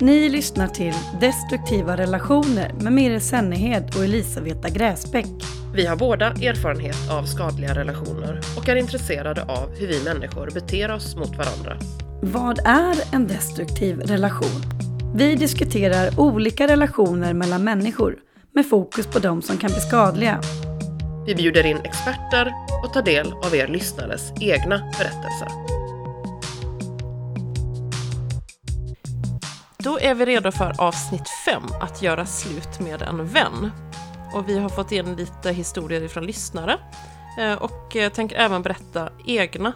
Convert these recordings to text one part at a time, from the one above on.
Ni lyssnar till Destruktiva relationer med Mirre Sennehed och Elisabetta Gräsbäck. Vi har båda erfarenhet av skadliga relationer och är intresserade av hur vi människor beter oss mot varandra. Vad är en destruktiv relation? Vi diskuterar olika relationer mellan människor med fokus på de som kan bli skadliga. Vi bjuder in experter och tar del av er lyssnares egna berättelser. Då är vi redo för avsnitt 5, att göra slut med en vän. Och vi har fått in lite historier från lyssnare eh, och eh, tänker även berätta egna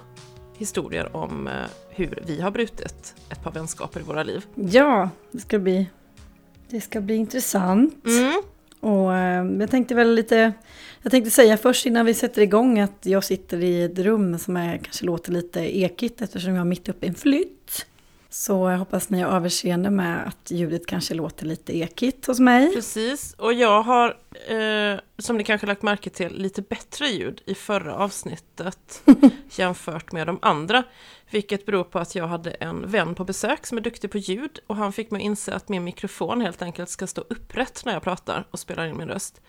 historier om eh, hur vi har brutit ett par vänskaper i våra liv. Ja, det ska bli, det ska bli intressant. Mm. Och jag tänkte väl lite, jag tänkte säga först innan vi sätter igång att jag sitter i ett rum som är, kanske låter lite ekigt eftersom jag är mitt uppe i en flytt. Så jag hoppas ni har överseende med att ljudet kanske låter lite ekigt hos mig. Precis, och jag har, eh, som ni kanske lagt märke till, lite bättre ljud i förra avsnittet jämfört med de andra. Vilket beror på att jag hade en vän på besök som är duktig på ljud och han fick mig inse att min mikrofon helt enkelt ska stå upprätt när jag pratar och spelar in min röst.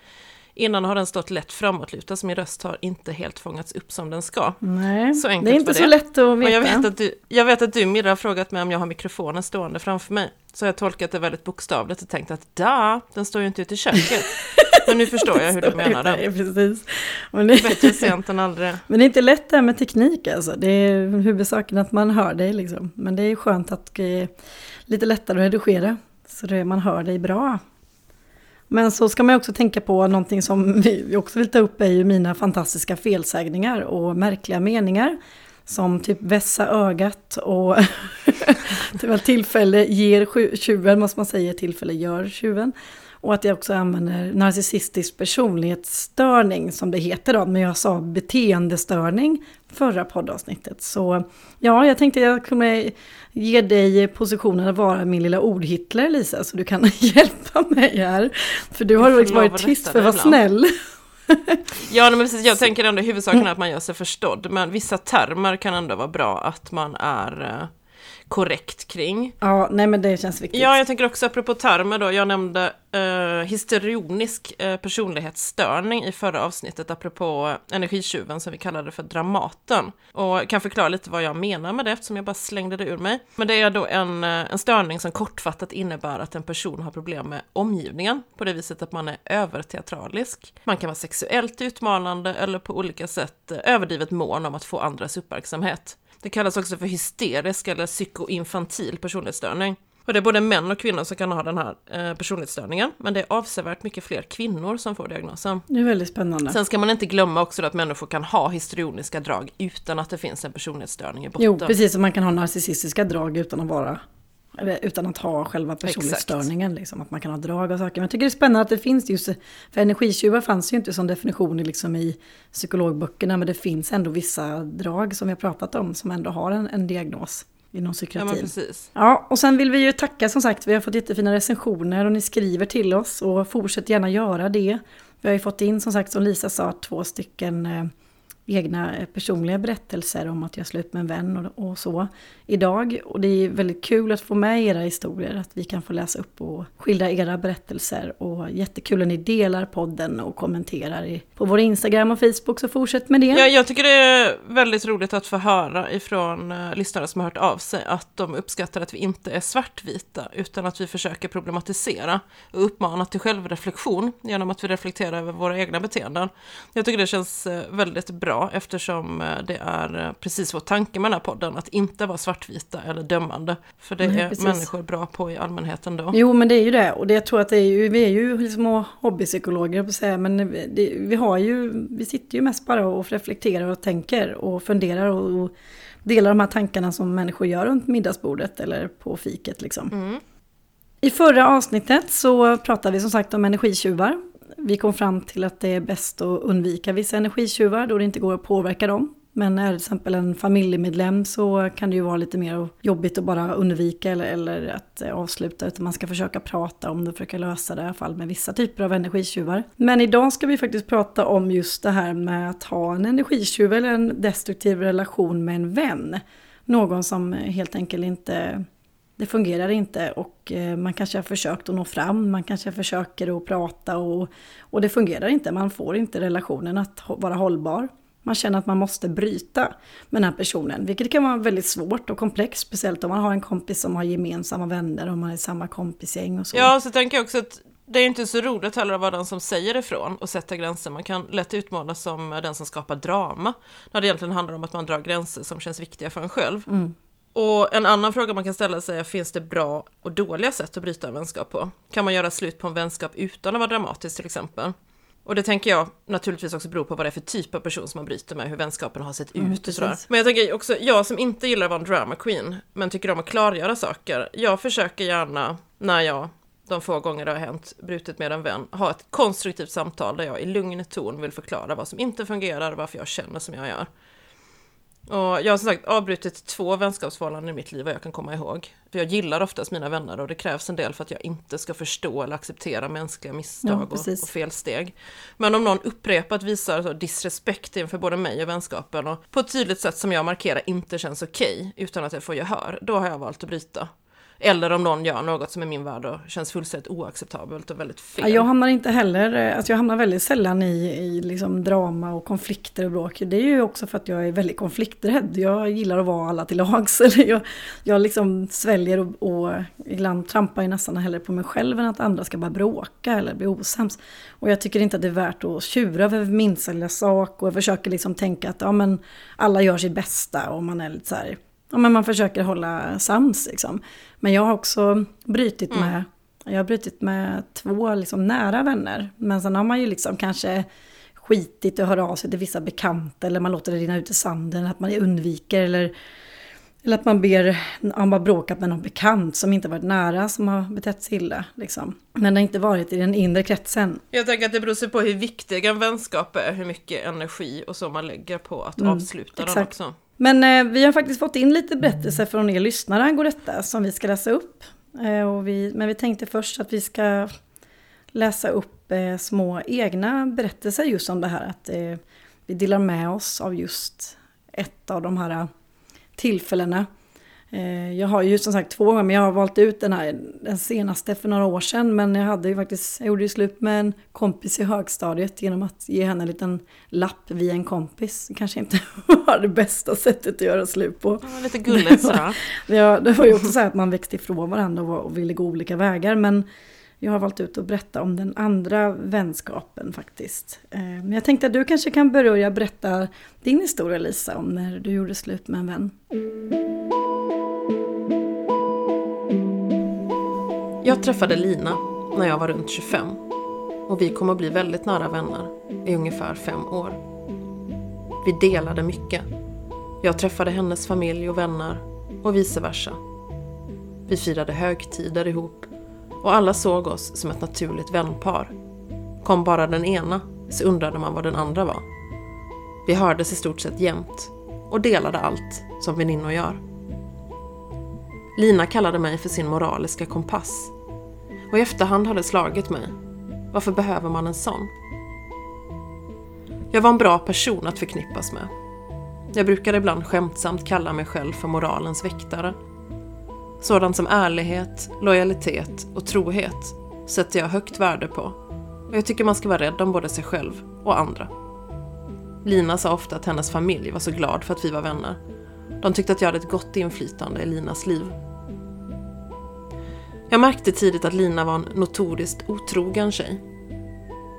Innan har den stått lätt framåtlutad, så min röst har inte helt fångats upp som den ska. Nej, så enkelt det är inte så lätt att veta. Och jag, vet att du, jag vet att du Mirra har frågat mig om jag har mikrofonen stående framför mig. Så jag har tolkat det väldigt bokstavligt och tänkt att da, den står ju inte ute i köket. Men nu förstår jag hur du menar det. Nej, precis. Men det... Bättre sent än aldrig. Men det är inte lätt det här med teknik alltså. Det är huvudsaken att man hör dig liksom. Men det är skönt att det är lite lättare att redigera. Så det, man hör dig bra. Men så ska man också tänka på någonting som vi också vill ta upp är ju mina fantastiska felsägningar och märkliga meningar. Som typ vässa ögat och till tillfälle ger tjuven, måste man säga, tillfälle gör tjuven. Och att jag också använder narcissistisk personlighetsstörning som det heter då, men jag sa beteendestörning förra poddavsnittet. Så ja, jag tänkte jag kunde ge dig positionen att vara min lilla ordhitler Lisa, så du kan hjälpa mig här. För du har varit, varit tyst för att vara snäll. ja, men precis, jag tänker ändå huvudsaken är att man gör sig förstådd, men vissa termer kan ändå vara bra att man är eh, korrekt kring. Ja, nej men det känns viktigt. Ja, jag tänker också apropå termer då, jag nämnde eh, histrionisk eh, personlighetsstörning i förra avsnittet apropå energitjuven som vi kallade för Dramaten. Och kan förklara lite vad jag menar med det eftersom jag bara slängde det ur mig. Men det är då en, eh, en störning som kortfattat innebär att en person har problem med omgivningen på det viset att man är överteatralisk. Man kan vara sexuellt utmanande eller på olika sätt eh, överdrivet mån om att få andras uppmärksamhet. Det kallas också för hysterisk eller psykoinfantil personlighetsstörning. Och det är både män och kvinnor som kan ha den här eh, personlighetsstörningen, men det är avsevärt mycket fler kvinnor som får diagnosen. Det är väldigt spännande. Sen ska man inte glömma också att människor kan ha histrioniska drag utan att det finns en personlighetsstörning i botten. Jo, precis som man kan ha narcissistiska drag utan att vara utan att ha själva personlighetsstörningen. Liksom, att man kan ha drag och saker. Men jag tycker det är spännande att det finns just, för energitjuvar fanns ju inte som definition liksom i psykologböckerna, men det finns ändå vissa drag som vi har pratat om som ändå har en, en diagnos inom psykiatrin. Ja, precis. ja, och sen vill vi ju tacka som sagt, vi har fått jättefina recensioner och ni skriver till oss och fortsätt gärna göra det. Vi har ju fått in som sagt, som Lisa sa, två stycken eh, egna eh, personliga berättelser om att jag slut med en vän och, och, så idag. Och det är väldigt kul att få med era historier, att vi kan få läsa upp och skildra era berättelser. Och jättekul att ni delar podden och kommenterar i, på vår Instagram och Facebook, så fortsätt med det. Ja, jag tycker det är väldigt roligt att få höra ifrån eh, lyssnare som har hört av sig att de uppskattar att vi inte är svartvita, utan att vi försöker problematisera och uppmana till självreflektion genom att vi reflekterar över våra egna beteenden. Jag tycker det känns eh, väldigt bra eftersom eh, det är eh, precis vår tanke med den här podden, att inte vara svartvita eller dömande. För det Nej, är precis. människor bra på i allmänheten då. Jo, men det är ju det. Och det, jag tror att det är ju, vi är ju små hobbypsykologer, på säga, men det, vi, har ju, vi sitter ju mest bara och reflekterar och tänker och funderar och, och delar de här tankarna som människor gör runt middagsbordet eller på fiket liksom. Mm. I förra avsnittet så pratade vi som sagt om energitjuvar vi kom fram till att det är bäst att undvika vissa energitjuvar då det inte går att påverka dem. Men är det till exempel en familjemedlem så kan det ju vara lite mer jobbigt att bara undvika eller, eller att eh, avsluta. Utan man ska försöka prata om det och försöka lösa det i alla fall med vissa typer av energitjuvar. Men idag ska vi faktiskt prata om just det här med att ha en energitjuv eller en destruktiv relation med en vän. Någon som helt enkelt inte det fungerar inte och eh, man kanske har försökt att nå fram, man kanske försöker att prata och, och det fungerar inte. Man får inte relationen att vara hållbar. Man känner att man måste bryta med den här personen, vilket kan vara väldigt svårt och komplext, speciellt om man har en kompis som har gemensamma vänner och man är samma kompisgäng och så. Ja, så tänker jag också att det är inte så roligt heller att vara den som säger ifrån och sätter gränser. Man kan lätt utmålas som den som skapar drama, när det egentligen handlar om att man drar gränser som känns viktiga för en själv. Mm. Och en annan fråga man kan ställa sig är, finns det bra och dåliga sätt att bryta en vänskap på? Kan man göra slut på en vänskap utan att vara dramatisk till exempel? Och det tänker jag naturligtvis också beror på vad det är för typ av person som man bryter med, hur vänskapen har sett Mm, ut och sådär. Men jag tänker också, jag som inte gillar att vara en drama queen, men tycker om att klargöra saker, jag försöker gärna, när jag, de få gånger det har hänt, brutit med en vän, ha ett konstruktivt samtal där jag i lugn ton vill förklara vad som inte fungerar och varför jag känner som jag gör. Och jag har som sagt avbrutit två vänskapsförhållanden i mitt liv vad jag kan komma ihåg. För jag gillar oftast mina vänner och det krävs en del för att jag inte ska förstå eller acceptera mänskliga Ja, misstag och, precis. och felsteg. Men om någon upprepat visar så disrespekt inför både mig och vänskapen och på ett tydligt sätt som jag markerar inte känns okej utan att jag får gehör, då har jag valt att bryta. Eller om någon gör något som i min värld känns fullständigt oacceptabelt och väldigt fel. Jag hamnar inte heller, eh, alltså jag hamnar väldigt sällan i, i liksom drama och konflikter och bråk. Det är ju också för att jag är väldigt konflikträdd. Jag gillar att vara alla till lags. Jag, jag liksom sväljer och, och ibland trampar jag nästan hellre på mig själv än att andra ska bara bråka eller bli osams. Och jag tycker inte att det är värt att tjura över minsta lilla sak och jag försöker liksom tänka att ja, men alla gör sitt bästa och man är lite så här, ja, men man försöker hålla sams liksom. Men jag har också brytit Mm. med jag har brutit med två liksom nära vänner. Men sen har man ju liksom kanske skitit och hör av sig till vissa bekanta. Eller man låter det rinna ut i sanden. Att man undviker. Eller, eller att man ber, om man bråkat med någon bekant som inte varit nära. Som har betett sig illa. Liksom. Men det har inte varit i den inre kretsen. Jag tänker att det beror sig på hur viktig en vänskap är, hur mycket energi och så man lägger på att Mm, avsluta den exakt. också. Men eh, vi har faktiskt fått in lite berättelser från er lyssnare angående detta. Som vi ska läsa upp. Eh, och vi, men vi tänkte först att vi ska läsa upp eh, små egna berättelser just om det här. Att eh, vi delar med oss av just ett av de här eh, tillfällena. Eh, jag har ju som sagt två gånger, men jag har valt ut den här, den senaste för några år sedan. Men jag hade ju faktiskt, jag gjorde ju slut med en kompis i högstadiet genom att ge henne en liten lapp via en kompis. Det kanske inte var det bästa sättet att göra slut på. Ja, lite gulligt sådär. Ja, det var ju också så att man växte ifrån varandra och, var- och ville gå olika vägar. Men jag har valt ut att berätta om den andra vänskapen faktiskt. Eh, Men jag tänkte att du kanske kan börja berätta din historia Lisa, om när du gjorde slut med en vän. Jag träffade Lina när jag var runt 25 och vi kom att bli väldigt nära vänner i ungefär fem år. Vi delade mycket. Jag träffade hennes familj och vänner och vice versa. Vi firade högtider ihop och alla såg oss som ett naturligt vänpar. Kom bara den ena så undrade man vad den andra var. Vi hördes i stort sett jämt och delade allt som väninnor gör. Lina kallade mig för sin moraliska kompass. Och i efterhand har det slagit mig. Varför behöver man en sån? Jag var en bra person att förknippas med. Jag brukar ibland skämtsamt kalla mig själv för moralens väktare. Sådant som ärlighet, lojalitet och trohet sätter jag högt värde på. Och jag tycker man ska vara rädd om både sig själv och andra. Lina sa ofta att hennes familj var så glad för att vi var vänner. De tyckte att jag hade ett gott inflytande i Linas liv. Jag märkte tidigt att Lina var en notoriskt otrogen tjej.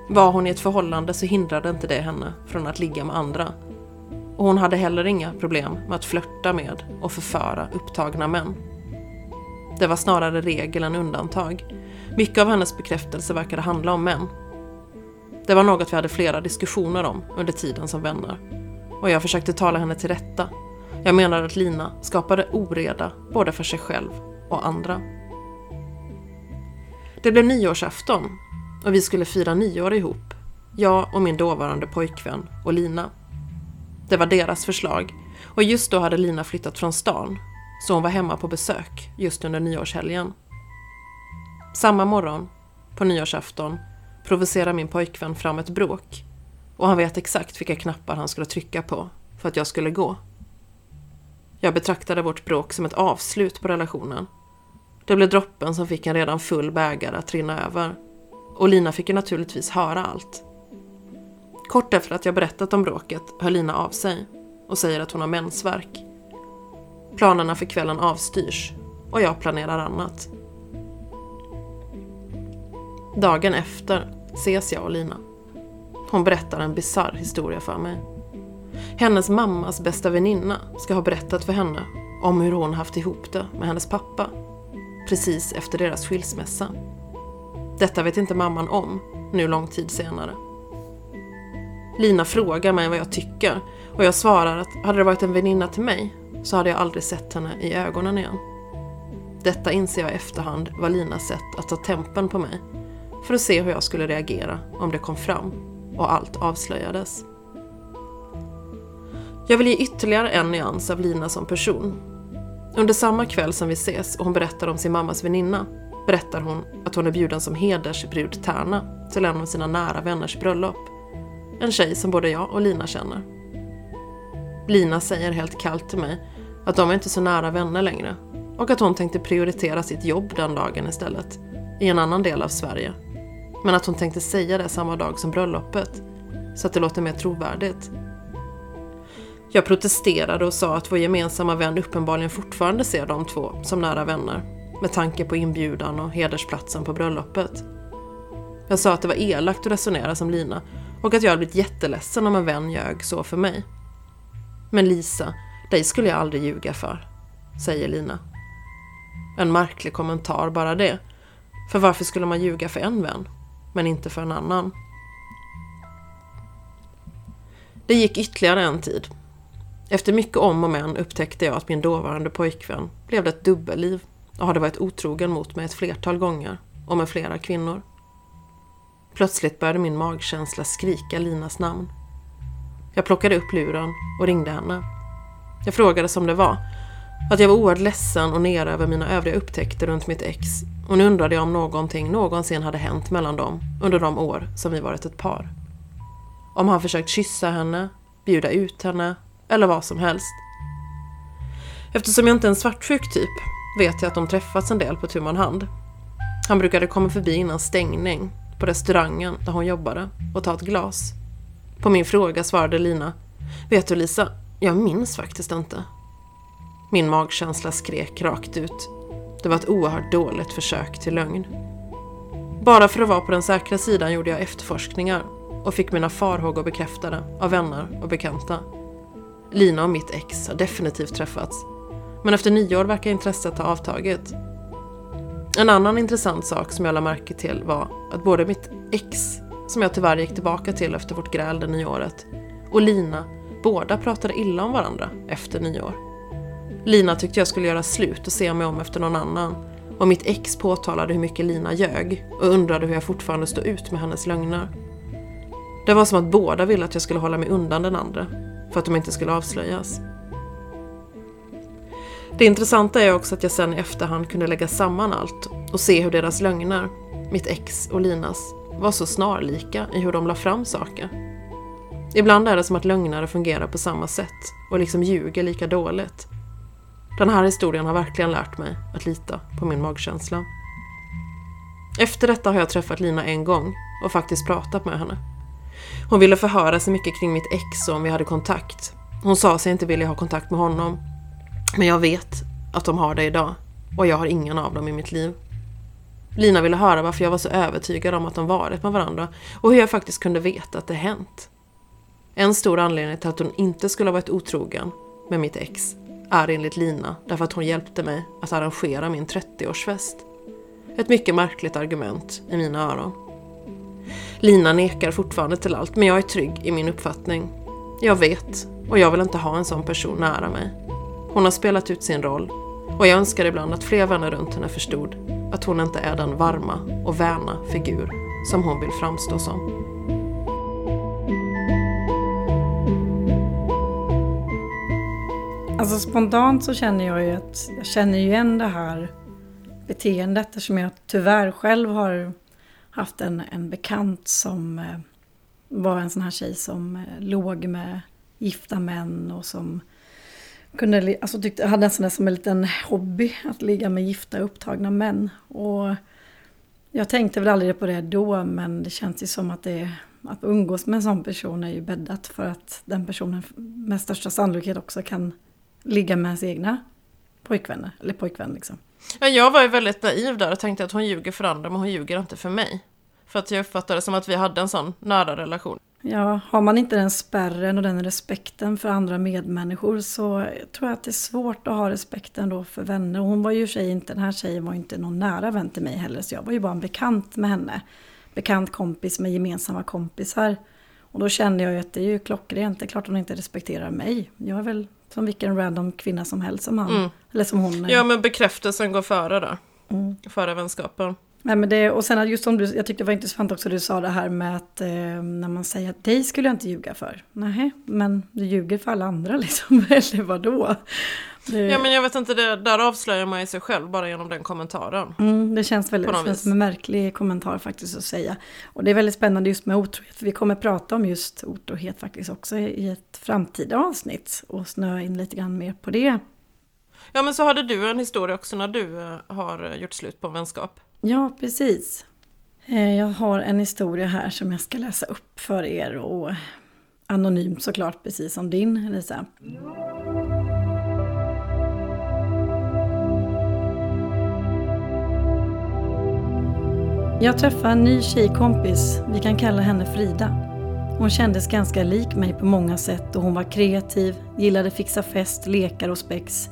Var hon i ett förhållande så hindrade inte det henne från att ligga med andra. Och hon hade heller inga problem med att flörta med och förföra upptagna män. Det var snarare regel än undantag. Mycket av hennes bekräftelse verkade handla om män. Det var något vi hade flera diskussioner om under tiden som vänner. Och jag försökte tala henne till rätta. Jag menade att Lina skapade oreda både för sig själv och andra. Det blev nyårsafton och vi skulle fira nyår ihop. Jag och min dåvarande pojkvän och Lina. Det var deras förslag och just då hade Lina flyttat från stan så hon var hemma på besök just under nyårshelgen. Samma morgon, på nyårsafton, provocerar min pojkvän fram ett bråk och han vet exakt vilka knappar han skulle trycka på för att jag skulle gå. Jag betraktade vårt bråk som ett avslut på relationen det blev droppen som fick en redan full bägare att rinna över. Och Lina fick ju naturligtvis höra allt. Kort efter att jag berättat om bråket hör Lina av sig och säger att hon har mensvärk. Planerna för kvällen avstyrs och jag planerar annat. Dagen efter ses jag och Lina. Hon berättar en bizarr historia för mig. Hennes mammas bästa väninna ska ha berättat för henne om hur hon haft ihop det med hennes pappa precis efter deras skilsmässa. Detta vet inte mamman om, nu lång tid senare. Lina frågar mig vad jag tycker och jag svarar att hade det varit en väninna till mig så hade jag aldrig sett henne i ögonen igen. Detta inser jag i efterhand var Linas sätt att ta tempen på mig för att se hur jag skulle reagera om det kom fram och allt avslöjades. Jag vill ge ytterligare en nyans av Lina som person. Under samma kväll som vi ses och hon berättar om sin mammas väninna berättar hon att hon är bjuden som hedersbrud Tärna till en av sina nära vänners bröllop. En tjej som både jag och Lina känner. Lina säger helt kallt till mig att de är inte så nära vänner längre och att hon tänkte prioritera sitt jobb den dagen istället, i en annan del av Sverige. Men att hon tänkte säga det samma dag som bröllopet, så att det låter mer trovärdigt. Jag protesterade och sa att vår gemensamma vän uppenbarligen fortfarande ser de två som nära vänner, med tanke på inbjudan och hedersplatsen på bröllopet. Jag sa att det var elakt att resonera som Lina och att jag hade blivit jätteledsen om en vän ljög så för mig. Men Lisa, dig skulle jag aldrig ljuga för, säger Lina. En märklig kommentar bara det. För varför skulle man ljuga för en vän, men inte för en annan? Det gick ytterligare en tid. Efter mycket om och men upptäckte jag att min dåvarande pojkvän levde ett dubbelliv och hade varit otrogen mot mig ett flertal gånger och med flera kvinnor. Plötsligt började min magkänsla skrika Linas namn. Jag plockade upp luren och ringde henne. Jag frågade som det var. Att jag var oerhört ledsen och nere över mina övriga upptäckter runt mitt ex. Och nu undrade jag om någonting någonsin hade hänt mellan dem under de år som vi varit ett par. Om han försökt kyssa henne, bjuda ut henne eller vad som helst. Eftersom jag inte är en svartsjuk typ vet jag att de träffats en del på tu hand. Han brukade komma förbi innan stängning på restaurangen där hon jobbade och ta ett glas. På min fråga svarade Lina Vet du Lisa, jag minns faktiskt inte. Min magkänsla skrek rakt ut. Det var ett oerhört dåligt försök till lögn. Bara för att vara på den säkra sidan gjorde jag efterforskningar och fick mina farhågor bekräftade av vänner och bekanta. Lina och mitt ex har definitivt träffats. Men efter nyår verkar intresset ha avtagit. En annan intressant sak som jag lade märke till var att både mitt ex, som jag tyvärr gick tillbaka till efter vårt gräl det nyåret, och Lina båda pratade illa om varandra efter nyår. Lina tyckte jag skulle göra slut och se mig om efter någon annan. Och mitt ex påtalade hur mycket Lina ljög och undrade hur jag fortfarande stod ut med hennes lögner. Det var som att båda ville att jag skulle hålla mig undan den andra, för att de inte skulle avslöjas. Det intressanta är också att jag sen i efterhand kunde lägga samman allt och se hur deras lögner, mitt ex och Linas, var så snarlika i hur de la fram saker. Ibland är det som att lögnare fungerar på samma sätt och liksom ljuger lika dåligt. Den här historien har verkligen lärt mig att lita på min magkänsla. Efter detta har jag träffat Lina en gång och faktiskt pratat med henne. Hon ville förhöra sig mycket kring mitt ex och om vi hade kontakt. Hon sa sig inte vilja ha kontakt med honom. Men jag vet att de har det idag och jag har ingen av dem i mitt liv. Lina ville höra varför jag var så övertygad om att de varit med varandra och hur jag faktiskt kunde veta att det hänt. En stor anledning till att hon inte skulle ha varit otrogen med mitt ex är enligt Lina därför att hon hjälpte mig att arrangera min 30-årsfest. Ett mycket märkligt argument i mina öron. Lina nekar fortfarande till allt, men jag är trygg i min uppfattning. Jag vet, och jag vill inte ha en sån person nära mig. Hon har spelat ut sin roll, och jag önskar ibland att fler vänner runt henne förstod att hon inte är den varma och väna figur som hon vill framstå som. Alltså spontant så känner jag ju att jag känner igen det här beteendet eftersom jag tyvärr själv har haft en, en bekant som eh, var en sån här tjej som eh, låg med gifta män och som kunde, alltså tyckte, hade nästan det som en liten hobby att ligga med gifta upptagna män. Och jag tänkte väl aldrig på det då men det känns ju som att det att umgås med en sån person är ju bäddat för att den personen med största sannolikhet också kan ligga med ens egna pojkvänner, eller pojkvän liksom. Jag var ju väldigt naiv där och tänkte att hon ljuger för andra men hon ljuger inte för mig. För att jag uppfattade det som att vi hade en sån nära relation. Ja, har man inte den spärren och den respekten för andra medmänniskor så tror jag att det är svårt att ha respekten då för vänner. Och hon var ju sig inte, den här tjejen var ju inte någon nära vän till mig heller så jag var ju bara en bekant med henne. Bekant kompis med gemensamma kompisar. Och då kände jag ju att det är ju klockrent, det är klart hon inte respekterar mig. Jag är väl som vilken random kvinna som helst som han. Mm. Eller som hon. Ja men bekräftelsen går före då. Mm. Före vänskapen. Nej, men det, och sen just som du, jag tyckte det var intressant också du sa det här med att eh, när man säger att dig skulle jag inte ljuga för. Nej, men du ljuger för alla andra liksom, eller vadå? Det... Ja men jag vet inte, det, där avslöjar man ju sig själv bara genom den kommentaren. Mm, det känns väldigt det känns som en märklig kommentar faktiskt att säga. Och det är väldigt spännande just med otrohet, för vi kommer prata om just otrohet faktiskt också i ett framtida avsnitt och snöa in lite grann mer på det. Ja men så hade du en historia också när du eh, har gjort slut på en vänskap. Ja, precis. Eh, jag har en historia här som jag ska läsa upp för er och anonymt såklart, precis som din Lisa. Jag träffade en ny tjejkompis, vi kan kalla henne Frida. Hon kändes ganska lik mig på många sätt och hon var kreativ, gillade fixa fest, lekar och spex.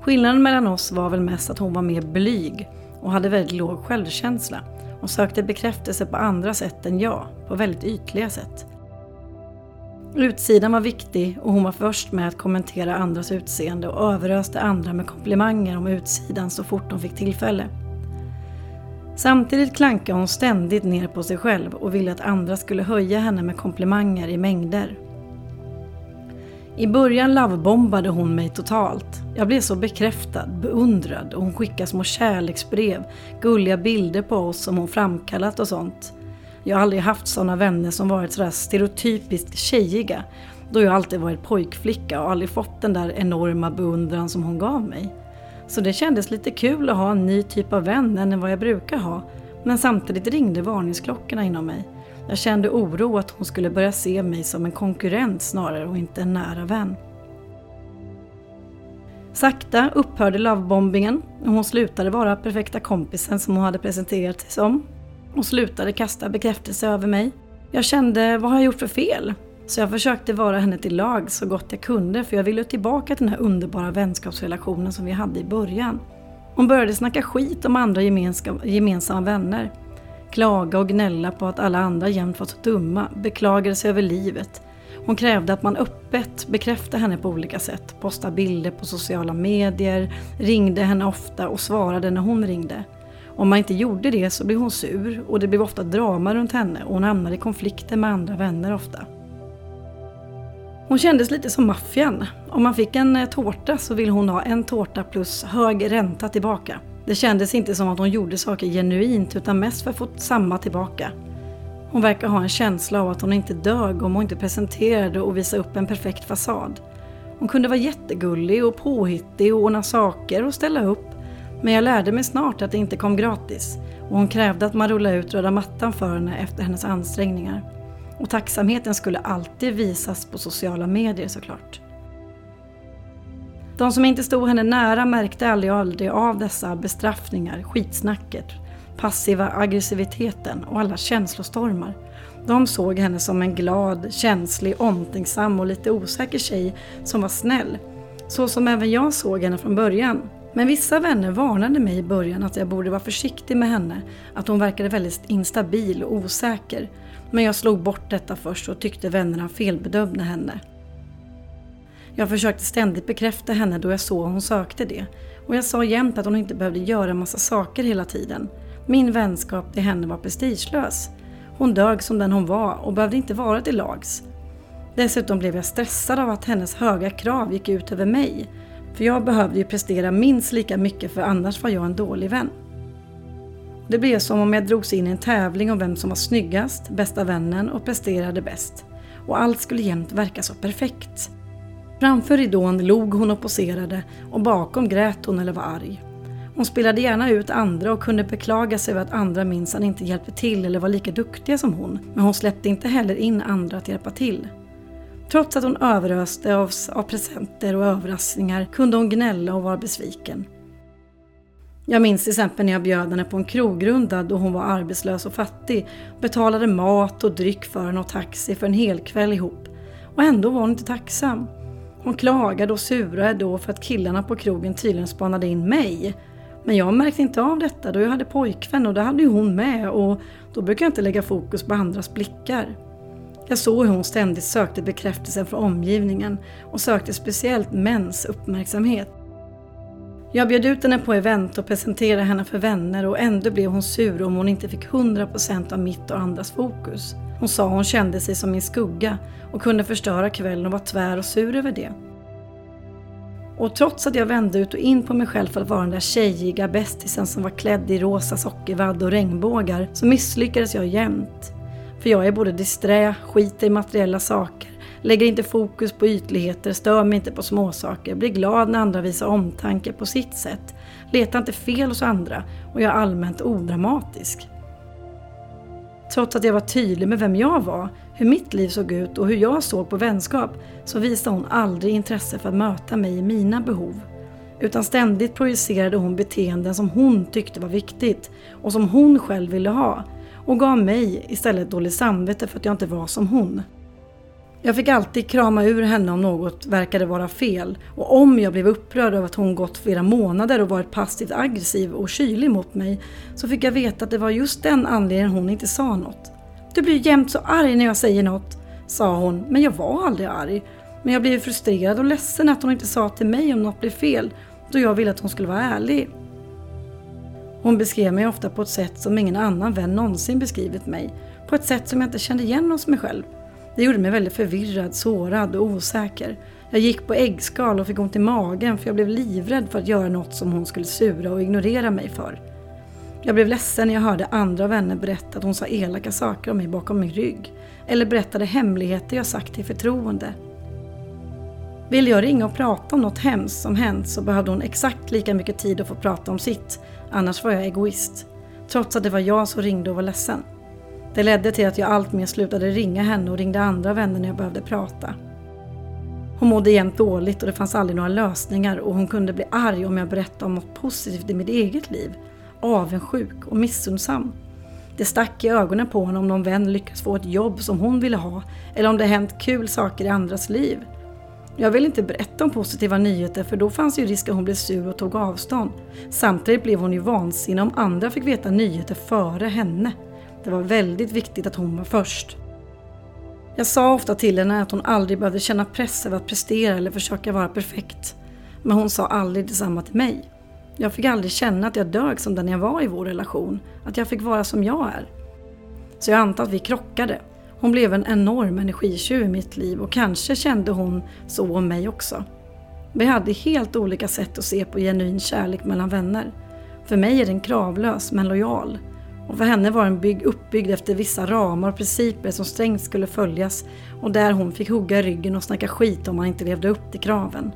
Skillnaden mellan oss var väl mest att hon var mer blyg och hade väldigt låg självkänsla och sökte bekräftelse på andra sätt än jag, på väldigt ytliga sätt. Utsidan var viktig och hon var först med att kommentera andras utseende och överöste andra med komplimanger om utsidan så fort de fick tillfälle. Samtidigt klankade hon ständigt ner på sig själv och ville att andra skulle höja henne med komplimanger i mängder. I början lovebombade hon mig totalt. Jag blev så bekräftad, beundrad och hon skickade små kärleksbrev, gulliga bilder på oss som hon framkallat och sånt. Jag har aldrig haft sådana vänner som varit sådär stereotypiskt tjejiga, då jag alltid varit pojkflicka och aldrig fått den där enorma beundran som hon gav mig. Så det kändes lite kul att ha en ny typ av vän än vad jag brukar ha, men samtidigt ringde varningsklockorna inom mig. Jag kände oro att hon skulle börja se mig som en konkurrent snarare och inte en nära vän. Sakta upphörde lovebombingen och hon slutade vara perfekta kompisen som hon hade presenterat sig som. Hon slutade kasta bekräftelse över mig. Jag kände, vad har jag gjort för fel? Så jag försökte vara henne till lag så gott jag kunde för jag ville tillbaka till den här underbara vänskapsrelationen som vi hade i början. Hon började snacka skit om andra gemensamma vänner klaga och gnälla på att alla andra jämt var så dumma, beklagade sig över livet. Hon krävde att man öppet bekräftade henne på olika sätt, postade bilder på sociala medier, ringde henne ofta och svarade när hon ringde. Om man inte gjorde det så blev hon sur och det blev ofta drama runt henne och hon hamnade i konflikter med andra vänner ofta. Hon kändes lite som maffian. Om man fick en eh, tårta så ville hon ha en tårta plus hög ränta tillbaka. Det kändes inte som att hon gjorde saker genuint utan mest för att få samma tillbaka. Hon verkar ha en känsla av att hon inte dög om hon inte presenterade och visade upp en perfekt fasad. Hon kunde vara jättegullig och påhittig och ordna saker och ställa upp. Men jag lärde mig snart att det inte kom gratis och hon krävde att man rullade ut röda mattan för henne efter hennes ansträngningar. Och tacksamheten skulle alltid visas på sociala medier såklart. De som inte stod henne nära märkte aldrig, aldrig av dessa bestraffningar, skitsnacket, passiva aggressiviteten och alla känslostormar. De såg henne som en glad, känslig, omtänksam och lite osäker tjej som var snäll. Så som även jag såg henne från början. Men vissa vänner varnade mig i början att jag borde vara försiktig med henne, att hon verkade väldigt instabil och osäker. Men jag slog bort detta först och tyckte vännerna felbedömde henne. Jag försökte ständigt bekräfta henne då jag såg hon sökte det. Och jag sa jämt att hon inte behövde göra massa saker hela tiden. Min vänskap till henne var prestigelös. Hon dög som den hon var och behövde inte vara till lags. Dessutom blev jag stressad av att hennes höga krav gick ut över mig. För jag behövde ju prestera minst lika mycket för annars var jag en dålig vän. Det blev som om jag drogs in i en tävling om vem som var snyggast, bästa vännen och presterade bäst. Och allt skulle jämt verka så perfekt. Framför ridån log hon och poserade och bakom grät hon eller var arg. Hon spelade gärna ut andra och kunde beklaga sig över att andra minsann inte hjälpte till eller var lika duktiga som hon, men hon släppte inte heller in andra att hjälpa till. Trots att hon överöste av presenter och överraskningar kunde hon gnälla och vara besviken. Jag minns till exempel när jag bjöd henne på en krogrunda då hon var arbetslös och fattig, betalade mat och dryck för henne och taxi för en hel kväll ihop. Och ändå var hon inte tacksam. Hon klagade och surade då för att killarna på krogen tydligen spanade in mig. Men jag märkte inte av detta då jag hade pojkvän och det hade ju hon med och då brukar jag inte lägga fokus på andras blickar. Jag såg hur hon ständigt sökte bekräftelse från omgivningen och sökte speciellt mäns uppmärksamhet. Jag bjöd ut henne på event och presenterade henne för vänner och ändå blev hon sur om hon inte fick 100% av mitt och andras fokus. Hon sa hon kände sig som min skugga och kunde förstöra kvällen och var tvär och sur över det. Och trots att jag vände ut och in på mig själv för att vara den där tjejiga bästisen som var klädd i rosa sockervadd och regnbågar så misslyckades jag jämt. För jag är både disträ, skiter i materiella saker, lägger inte fokus på ytligheter, stör mig inte på småsaker, blir glad när andra visar omtanke på sitt sätt, letar inte fel hos andra och jag är allmänt odramatisk. Trots att jag var tydlig med vem jag var, hur mitt liv såg ut och hur jag såg på vänskap så visade hon aldrig intresse för att möta mig i mina behov. Utan ständigt projicerade hon beteenden som hon tyckte var viktigt och som hon själv ville ha och gav mig istället dåligt samvete för att jag inte var som hon. Jag fick alltid krama ur henne om något verkade vara fel och om jag blev upprörd över att hon gått flera månader och varit passivt aggressiv och kylig mot mig så fick jag veta att det var just den anledningen hon inte sa något. Du blir jämt så arg när jag säger något, sa hon, men jag var aldrig arg. Men jag blev frustrerad och ledsen att hon inte sa till mig om något blev fel då jag ville att hon skulle vara ärlig. Hon beskrev mig ofta på ett sätt som ingen annan vän någonsin beskrivit mig. På ett sätt som jag inte kände igen hos mig själv. Det gjorde mig väldigt förvirrad, sårad och osäker. Jag gick på äggskal och fick ont i magen för jag blev livrädd för att göra något som hon skulle sura och ignorera mig för. Jag blev ledsen när jag hörde andra vänner berätta att hon sa elaka saker om mig bakom min rygg. Eller berättade hemligheter jag sagt i förtroende. Ville jag ringa och prata om något hemskt som hänt så behövde hon exakt lika mycket tid att få prata om sitt. Annars var jag egoist. Trots att det var jag som ringde och var ledsen. Det ledde till att jag alltmer slutade ringa henne och ringde andra vänner när jag behövde prata. Hon mådde jämt dåligt och det fanns aldrig några lösningar och hon kunde bli arg om jag berättade om något positivt i mitt eget liv. Avundsjuk och missundsam. Det stack i ögonen på henne om någon vän lyckats få ett jobb som hon ville ha eller om det hänt kul saker i andras liv. Jag ville inte berätta om positiva nyheter för då fanns ju risk att hon blev sur och tog avstånd. Samtidigt blev hon ju vansinnig om andra fick veta nyheter före henne. Det var väldigt viktigt att hon var först. Jag sa ofta till henne att hon aldrig behövde känna press över att prestera eller försöka vara perfekt. Men hon sa aldrig detsamma till mig. Jag fick aldrig känna att jag dög som den jag var i vår relation, att jag fick vara som jag är. Så jag antar att vi krockade. Hon blev en enorm energitjuv i mitt liv och kanske kände hon så om mig också. Vi hade helt olika sätt att se på genuin kärlek mellan vänner. För mig är den kravlös men lojal. Och för henne var den bygg, uppbyggd efter vissa ramar och principer som strängt skulle följas och där hon fick hugga i ryggen och snacka skit om man inte levde upp till kraven.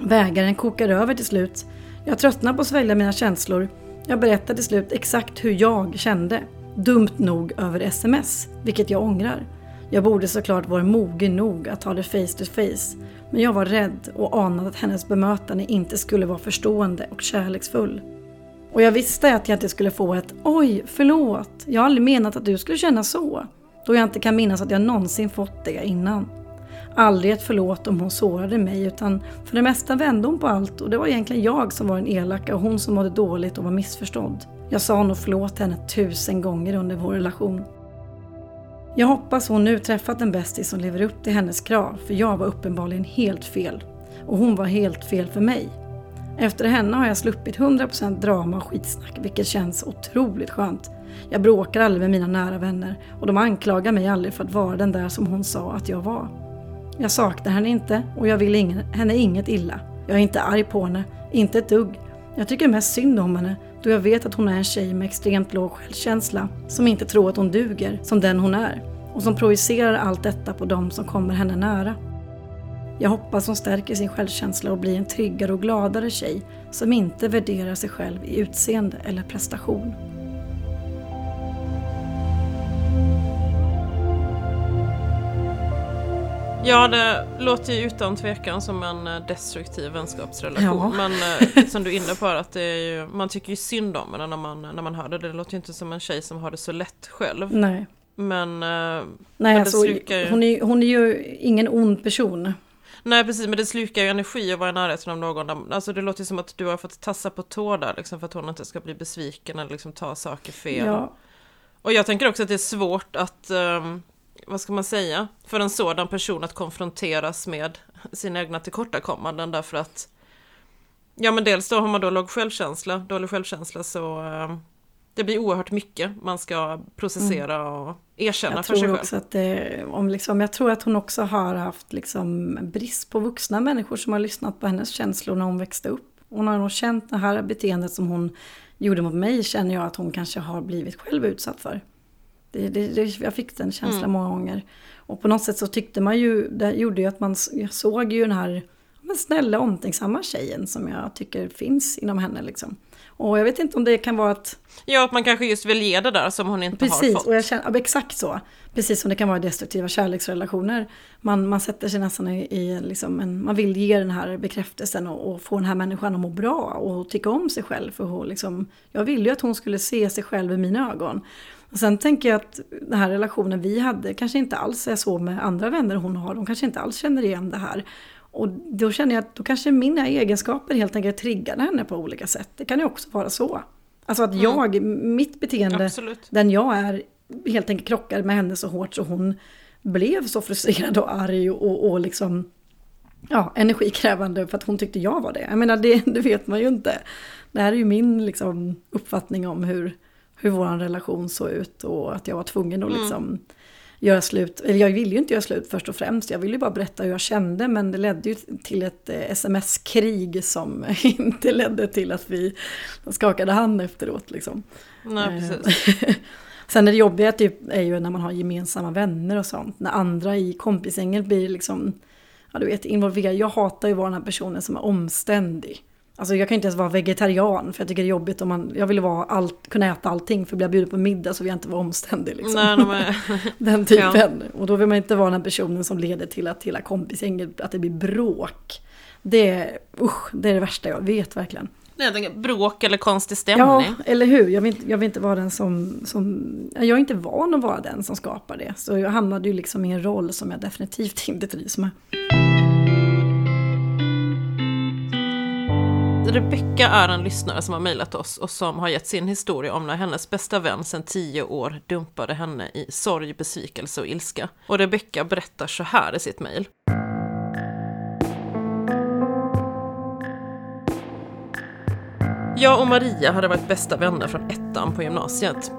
Vägaren kokade över till slut. Jag tröttnade på att svälja mina känslor. Jag berättade till slut exakt hur jag kände. Dumt nog över sms, vilket jag ångrar. Jag borde såklart vara mogen nog att ta det face to face. Men jag var rädd och anade att hennes bemötande inte skulle vara förstående och kärleksfull. Och jag visste att jag inte skulle få ett oj, förlåt, jag har aldrig menat att du skulle känna så. Då jag inte kan minnas att jag någonsin fått det innan. Aldrig ett förlåt om hon sårade mig utan för det mesta vände hon på allt och det var egentligen jag som var den elaka och hon som mådde dåligt och var missförstådd. Jag sa nog förlåt henne tusen gånger under vår relation. Jag hoppas hon nu träffat en bästis som lever upp till hennes krav för jag var uppenbarligen helt fel. Och hon var helt fel för mig. Efter henne har jag sluppit 100% drama och skitsnack vilket känns otroligt skönt. Jag bråkar aldrig med mina nära vänner och de anklagar mig aldrig för att vara den där som hon sa att jag var. Jag saknar henne inte och jag vill ingen, henne inget illa. Jag är inte arg på henne, inte ett dugg. Jag tycker mest synd om henne då jag vet att hon är en tjej med extremt låg självkänsla som inte tror att hon duger som den hon är och som projicerar allt detta på de som kommer henne nära. Jag hoppas hon stärker sin självkänsla och blir en tryggare och gladare tjej som inte värderar sig själv i utseende eller prestation. Ja, det låter ju utan tvekan som en eh, destruktiv vänskapsrelation. Ja. Men eh, som du är inne på, att det är ju, man tycker ju synd om henne när man, när man hör det. Det låter ju inte som en tjej som har det så lätt själv. Nej, Men, eh, Nej Men alltså, hon, är, hon är ju ingen ond person. Nej precis, men det slukar ju energi att vara i närheten av någon. Alltså det låter som att du har fått tassa på tå där liksom, för att hon inte ska bli besviken eller liksom ta saker fel. Ja, Och jag tänker också att det är svårt att, ehm, vad ska man säga, för en sådan person att konfronteras med sina egna tillkortakommanden därför att Ja men dels då har man då låg självkänsla, dålig självkänsla så ehm, det blir oerhört mycket man ska processera och erkänna jag för sig själv. också att det, om liksom, jag tror att hon också har haft liksom brist på vuxna människor som har lyssnat på hennes känslor när hon växte upp. Hon har nog känt det här beteendet som hon gjorde mot mig känner jag att hon kanske har blivit själv utsatt för. Det, det, det, jag fick den känslan Mm. många gånger. Och på något sätt så tyckte man ju, det gjorde ju att man såg ju den här men snälla omtänksamma tjejen som jag tycker finns inom henne liksom. Och jag vet inte om det kan vara att Ja, att man kanske just vill ge det där som hon inte har Precis, fått. och jag känner, exakt så. Precis som det kan vara i destruktiva kärleksrelationer. Man, man sätter sig nästan i, i liksom en, man vill ge den här bekräftelsen och, och få den här människan att må bra och tycka om sig själv. För att liksom, jag ville ju att hon skulle se sig själv i mina ögon. Och sen tänker jag att den här relationen vi hade kanske inte alls är så med andra vänner hon har. De kanske inte alls känner igen det här. Och då känner jag att då kanske mina egenskaper helt enkelt triggade henne på olika sätt. Det kan ju också vara så. Alltså att jag, mitt beteende Absolut. den jag är helt enkelt krockade med henne så hårt så hon blev så frustrerad och arg och, och liksom ja, energikrävande för att hon tyckte jag var det. Jag menar det, det vet man ju inte. Det här är ju min liksom, uppfattning om hur, hur vår relation såg ut och att jag var tvungen att liksom göra slut. Eller jag ville ju inte göra slut först och främst. Jag ville ju bara berätta hur jag kände men det ledde ju till ett eh, sms-krig som inte ledde till att vi skakade hand efteråt liksom. Nej, Eh, precis. Sen är det jobbiga typ, är ju när man har gemensamma vänner och sånt. När andra i kompisgänget blir liksom, ja du vet, involverade. Jag hatar ju att vara den här personen som är omständig. Alltså jag kan inte ens vara vegetarian för jag tycker det är jobbigt om man, jag vill vara allt, kunna äta allting för blir jag bjuden på middag så vill jag inte vara omständig liksom. Nej, de. Den typen. Och då vill man inte vara den personen som leder till att hela kompisgänget, att det blir bråk. Det är, usch, det är det värsta jag vet verkligen. Nej, tänker bråk eller konstig stämning. Ja, eller hur? Jag vill, inte, jag vill inte vara den som, som... Jag är inte van att vara den som skapar det. Så jag hamnade ju liksom i en roll som jag definitivt inte trivs med. Rebecka är en lyssnare som har mejlat oss och som har gett sin historia om när hennes bästa vän sedan tio år dumpade henne i sorg, besvikelse och ilska. Och Rebecka berättar så här i sitt mejl. Jag och Maria hade varit bästa vänner från ettan på gymnasiet.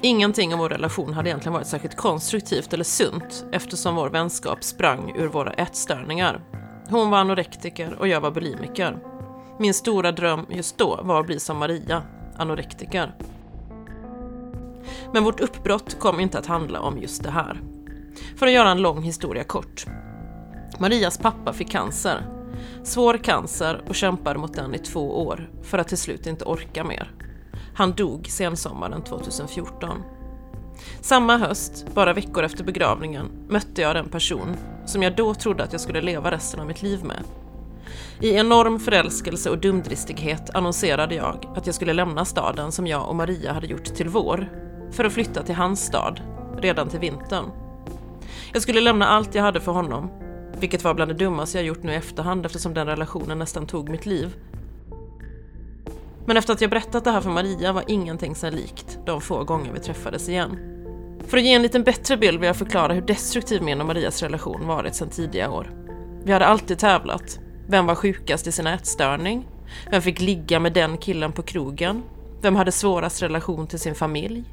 Ingenting av vår relation hade egentligen varit särskilt konstruktivt eller sunt eftersom vår vänskap sprang ur våra ätstörningar. Hon var anorektiker och jag var bulimiker. Min stora dröm just då var att bli som Maria, anorektiker. Men vårt uppbrott kom inte att handla om just det här. För att göra en lång historia kort. Marias pappa fick cancer. Svår cancer och kämpade mot den i två år för att till slut inte orka mer. Han dog sensommaren 2014. Samma höst, bara veckor efter begravningen, mötte jag den person som jag då trodde att jag skulle leva resten av mitt liv med. I enorm förälskelse och dumdristighet annonserade jag att jag skulle lämna staden som jag och Maria hade gjort till vår, för att flytta till hans stad, redan till vintern. Jag skulle lämna allt jag hade för honom, vilket var bland det dummaste jag gjort nu i efterhand eftersom den relationen nästan tog mitt liv. Men efter att jag berättat det här för Maria var ingenting sig likt de få gånger vi träffades igen. För att ge en liten bättre bild vill jag förklara hur destruktiv min och Marias relation varit sedan tidiga år. Vi hade alltid tävlat. Vem var sjukast i sin ätstörning? Vem fick ligga med den killen på krogen? Vem hade svårast relation till sin familj?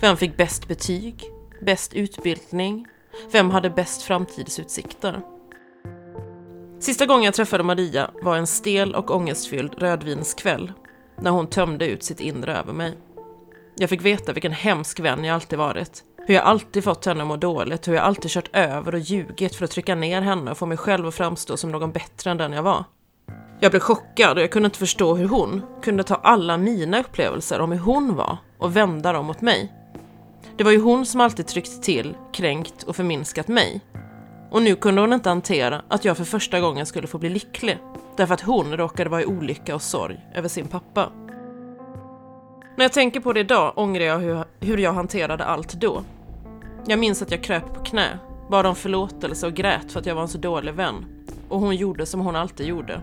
Vem fick bäst betyg? Bäst utbildning? Vem hade bäst framtidsutsikter? Sista gången jag träffade Maria var en stel och ångestfylld rödvinskväll när hon tömde ut sitt inre över mig. Jag fick veta vilken hemsk vän jag alltid varit hur jag alltid fått henne att må dåligt, hur jag alltid kört över och ljugit för att trycka ner henne och få mig själv att framstå som någon bättre än den jag var. Jag blev chockad och jag kunde inte förstå hur hon kunde ta alla mina upplevelser om hur hon var och vända dem mot mig. Det var ju hon som alltid tryckt till, kränkt och förminskat mig. Och nu kunde hon inte hantera att jag för första gången skulle få bli lycklig. Därför att hon råkade vara i olycka och sorg över sin pappa. När jag tänker på det idag ångrar jag hur, hur jag hanterade allt då. Jag minns att jag kröp på knä, bad om förlåtelse och grät för att jag var en så dålig vän. Och hon gjorde som hon alltid gjorde.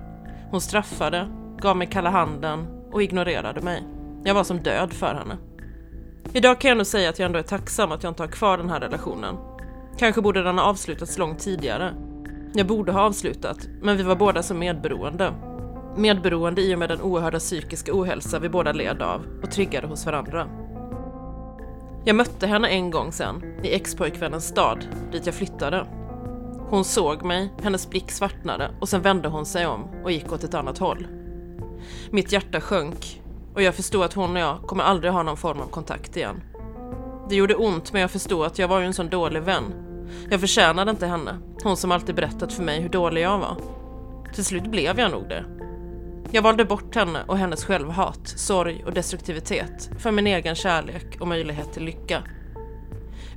Hon straffade, gav mig kalla handen och ignorerade mig. Jag var som död för henne. Idag kan jag nog säga att jag ändå är tacksam att jag inte har kvar den här relationen. Kanske borde den ha avslutats långt tidigare. Jag borde ha avslutat, men vi var båda så medberoende. Medberoende i och med den oerhörda psykiska ohälsa vi båda led av och triggade hos varandra. Jag mötte henne en gång sen, i ex-pojkvännens stad, dit jag flyttade. Hon såg mig, hennes blick svartnade och sen vände hon sig om och gick åt ett annat håll. Mitt hjärta sjönk och jag förstod att hon och jag kommer aldrig ha någon form av kontakt igen. Det gjorde ont men jag förstod att jag var ju en sån dålig vän. Jag förtjänade inte henne, hon som alltid berättat för mig hur dålig jag var. Till slut blev jag nog det. Jag valde bort henne och hennes självhat, sorg och destruktivitet för min egen kärlek och möjlighet till lycka.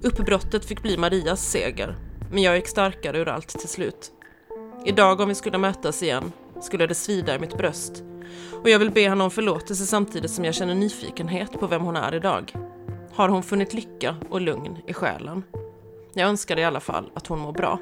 Uppbrottet fick bli Marias seger, men jag gick starkare ur allt till slut. Idag om vi skulle mötas igen skulle det svida i mitt bröst och jag vill be henne om förlåtelse samtidigt som jag känner nyfikenhet på vem hon är idag. Har hon funnit lycka och lugn i själen? Jag önskar i alla fall att hon mår bra.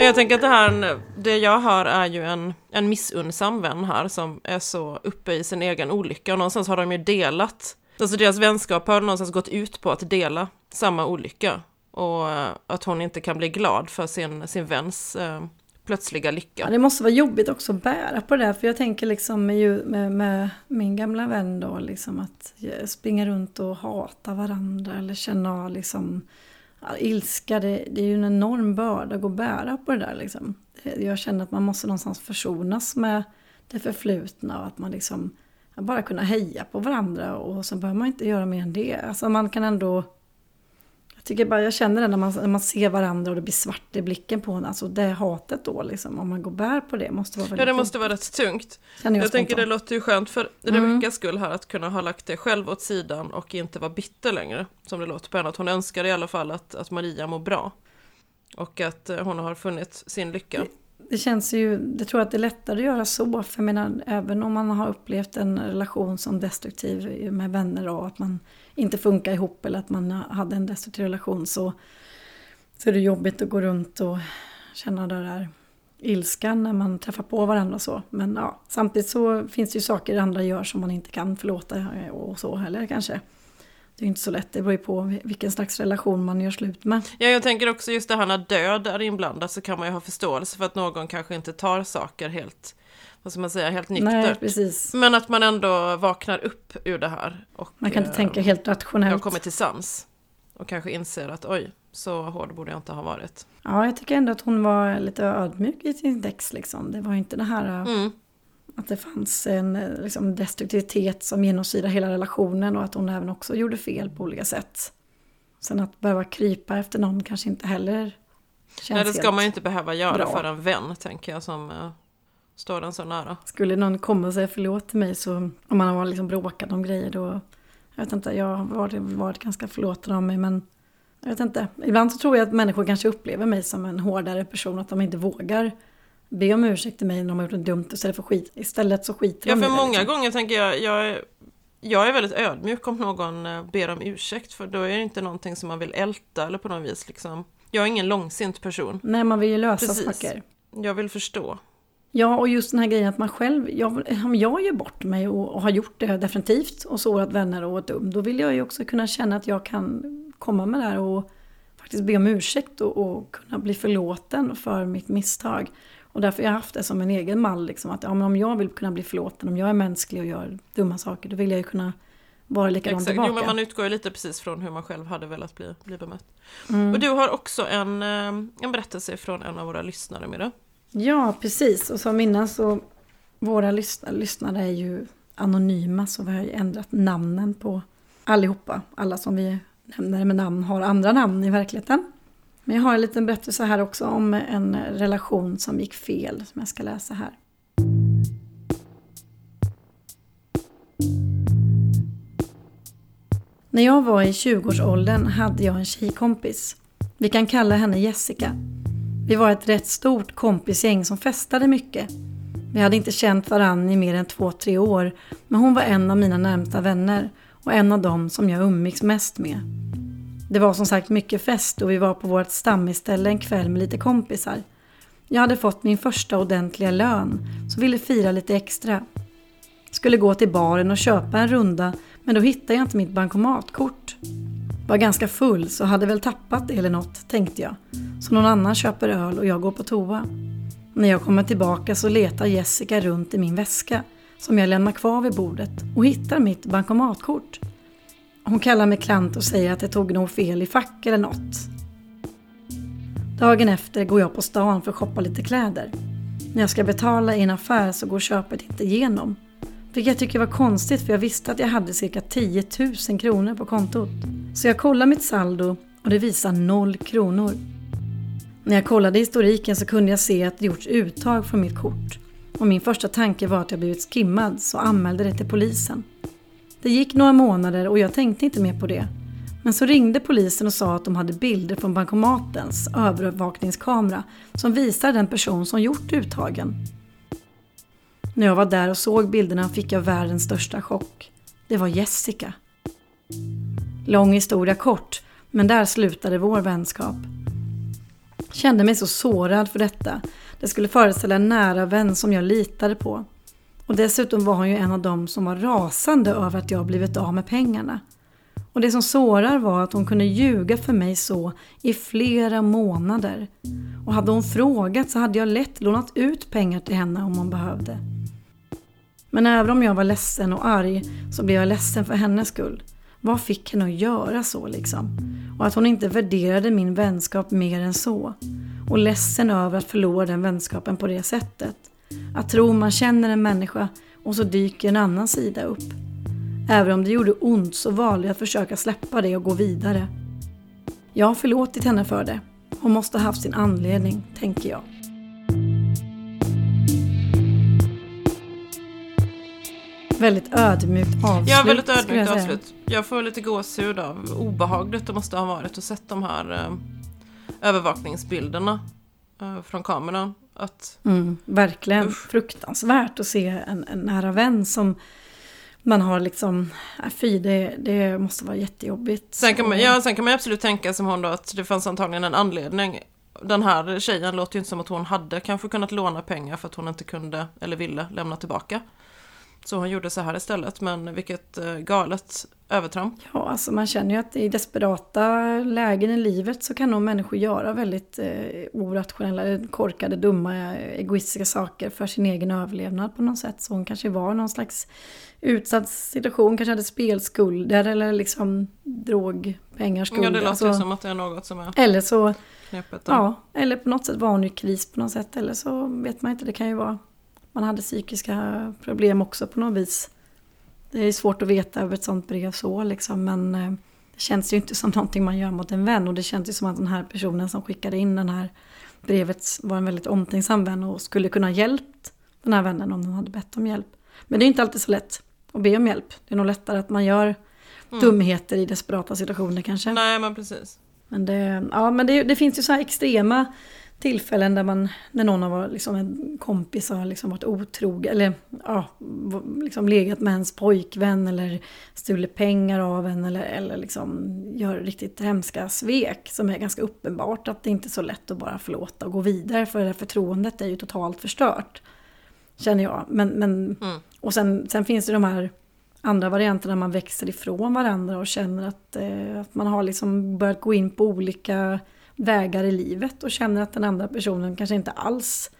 Jag tänker att det här, det jag hör är ju en, en missunnsam vän här som är så uppe i sin egen olycka. Och någonstans har de ju delat, alltså deras vänskap har någonstans gått ut på att dela samma olycka. Och eh, att hon inte kan bli glad för sin, sin väns eh, plötsliga lycka. Ja, det måste vara jobbigt också att bära på det där, för jag tänker liksom med, med, med min gamla vän då, liksom att eh, springa runt och hata varandra eller känna liksom ilska, det, det, är ju en enorm börda att gå och bära på det där liksom. Jag känner att man måste någonstans försonas med det förflutna och att man liksom bara kunna heja på varandra och så behöver man inte göra mer än det. Alltså man kan ändå tycker bara, jag känner det när man, när man ser varandra och det blir svart i blicken på en. Alltså det hatet då liksom, om man går bär på det måste vara väldigt Ja det måste vara rätt tungt. Jag, jag tänker det låter ju skönt för mm. Rebeckas skull här att kunna ha lagt det själv åt sidan och inte vara bitter längre. Som det låter på henne, att hon önskar i alla fall att, att Maria mår bra. Och att eh, hon har funnit sin lycka. Det, känns ju, jag tror att det är lättare att göra så. För jag menar, även om man har upplevt en relation som destruktiv med vänner och att man inte funkar ihop eller att man hade en destruktiv relation så, så är det jobbigt att gå runt och känna det där ilskan när man träffar på varandra och så. Men ja, samtidigt så finns det ju saker andra gör som man inte kan förlåta och så heller kanske. Det är inte så lätt, det beror ju på vilken slags relation man gör slut med. Ja, jag tänker också just det här när död är inblandad så kan man ju ha förståelse för att någon kanske inte tar saker helt vad ska man säga, helt nyktert. Nej, precis. Men att man ändå vaknar upp ur det här. Och, man kan inte äh, tänka helt rationellt. Och kommer till sans. Och kanske inser att oj, så hård borde jag inte ha varit. Ja, jag tycker ändå att hon var lite ödmjuk i sin text liksom. Det var inte det här äh, mm. Att det fanns en liksom, destruktivitet som genomsyrar hela relationen och att hon även också gjorde fel på olika sätt. Sen att behöva krypa efter någon kanske inte heller känns Nej, det ska man ju inte behöva göra bra. för en vän, tänker jag, som äh, står den så nära. Skulle någon komma och säga förlåt till mig så om man har liksom bråkat om grejer då jag vet inte, jag har varit, varit ganska förlåten av mig men jag vet inte. Ibland så tror jag att människor kanske upplever mig som en hårdare person, att de inte vågar be om ursäkt till mig när de har gjort något dumt istället för skit. Istället så skiter de Ja, för många liksom. gånger tänker jag, jag är, jag är väldigt ödmjuk om någon eh, ber om ursäkt, för då är det inte någonting som man vill älta eller på något vis liksom. Jag är ingen långsint person. Nej, man vill ju lösa Precis. saker. Jag vill förstå. Ja, och just den här grejen att man själv, jag, om jag gör bort mig och, och har gjort det definitivt och sårat vänner och varit dum, då vill jag ju också kunna känna att jag kan komma med det här och faktiskt be om ursäkt och, och, kunna bli förlåten för mitt misstag. Och därför har jag haft det som en egen mall, liksom, att ja, om jag vill kunna bli förlåten, om jag är mänsklig och gör dumma saker, då vill jag ju kunna vara likadan tillbaka. Jo, men man utgår ju lite precis från hur man själv hade velat bli, bli bemött. Mm. Och du har också en, eh, en berättelse från en av våra lyssnare, Mira. Ja, precis. Och som innan så, våra lyssnare är ju anonyma så vi har ju ändrat namnen på allihopa. Alla som vi nämner med namn har andra namn i verkligheten. Men jag har en liten berättelse här också om en relation som gick fel som jag ska läsa här. När jag var i 20-årsåldern hade jag en tjejkompis. Vi kan kalla henne Jessica. Vi var ett rätt stort kompisgäng som festade mycket. Vi hade inte känt varann i mer än två, tre år, men hon var en av mina närmsta vänner och en av dem som jag umgicks mest med. Det var som sagt mycket fest och vi var på vårt stammisställe en kväll med lite kompisar. Jag hade fått min första ordentliga lön, så ville fira lite extra. Skulle gå till baren och köpa en runda, men då hittade jag inte mitt bankomatkort. Var ganska full så hade väl tappat det eller något, tänkte jag. Så någon annan köper öl och jag går på toa. När jag kommer tillbaka så letar Jessica runt i min väska som jag lämnar kvar vid bordet och hittar mitt bankomatkort. Hon kallar mig klant och säger att jag tog nog fel i fack eller något. Dagen efter går jag på stan för att shoppa lite kläder. När jag ska betala i en affär så går köpet inte igenom. Vilket jag tycker var konstigt för jag visste att jag hade cirka 10 000 kronor på kontot. Så jag kollar mitt saldo och det visar noll kronor. När jag kollade historiken så kunde jag se att det gjorts uttag från mitt kort. Och min första tanke var att jag blivit skimmad så anmälde det till polisen. Det gick några månader och jag tänkte inte mer på det. Men så ringde polisen och sa att de hade bilder från bankomatens övervakningskamera som visar den person som gjort uttagen. När jag var där och såg bilderna fick jag världens största chock. Det var Jessica. Lång historia kort, men där slutade vår vänskap. Kände mig så sårad för detta. Det skulle föreställa en nära vän som jag litade på. Och dessutom var hon ju en av dem som var rasande över att jag blivit av med pengarna. Och det som sårar var att hon kunde ljuga för mig så i flera månader. Och hade hon frågat så hade jag lätt lånat ut pengar till henne om hon behövde. Men även om jag var ledsen och arg så blev jag ledsen för hennes skull. Vad fick henne att göra så liksom? Och att hon inte värderade min vänskap mer än så. Och ledsen över att förlora den vänskapen på det sättet. Att tro man känner en människa och så dyker en annan sida upp. Även om det gjorde ont så valde jag att försöka släppa det och gå vidare. Jag har förlåtit henne för det. Hon måste ha haft sin anledning, tänker jag. Väldigt ödmjukt avslut. Ja, väldigt ödmjukt avslut. Jag får lite gåshud av obehagligt det måste ha varit att sett de här eh, övervakningsbilderna eh, från kameran. Att, mm, verkligen usch. fruktansvärt att se en, en nära vän som man har liksom, äh, fy det, det måste vara jättejobbigt. Sen kan, man, ja, sen kan man absolut tänka som hon då att det fanns antagligen en anledning. Den här tjejen låter ju inte som att hon hade kanske kunnat låna pengar för att hon inte kunde eller ville lämna tillbaka. Så hon gjorde så här istället, men vilket eh, galet övertramp. Ja, alltså man känner ju att i desperata lägen i livet så kan nog människor göra väldigt eh, orationella, korkade, dumma, egoistiska saker för sin egen överlevnad på något sätt. Så hon kanske var någon slags utsatt situation, kanske hade spelskulder eller liksom drogpengarskulder. Ja, det låter alltså, som att det är något som är Eller så, knepet, ja, eller på något sätt var hon i kris på något sätt. Eller så vet man inte, det kan ju vara man hade psykiska problem också på något vis. Det är svårt att veta över ett sånt brev så liksom, men eh, det känns ju inte som någonting man gör mot en vän och det känns ju som att den här personen som skickade in den här brevet var en väldigt omtänksam vän och skulle kunna ha hjälpt den här vännen om den hade bett om hjälp. Men det är inte alltid så lätt att be om hjälp. Det är nog lättare att man gör mm. dumheter i desperata situationer kanske. Nej, men precis. Men det, ja, men det, det finns ju så här extrema tillfällen där man, när någon har liksom en kompis har liksom varit otrogen, eller ja, liksom legat med ens pojkvän eller stulit pengar av en eller, eller liksom gör riktigt hemska svek som är ganska uppenbart att det inte är så lätt att bara förlåta och gå vidare för det förtroendet är ju totalt förstört. Känner jag. Men, men, mm. Och sen, sen finns det de här andra varianterna man växer ifrån varandra och känner att, eh, att man har liksom börjat gå in på olika vägar i livet och känner att den andra personen kanske inte alls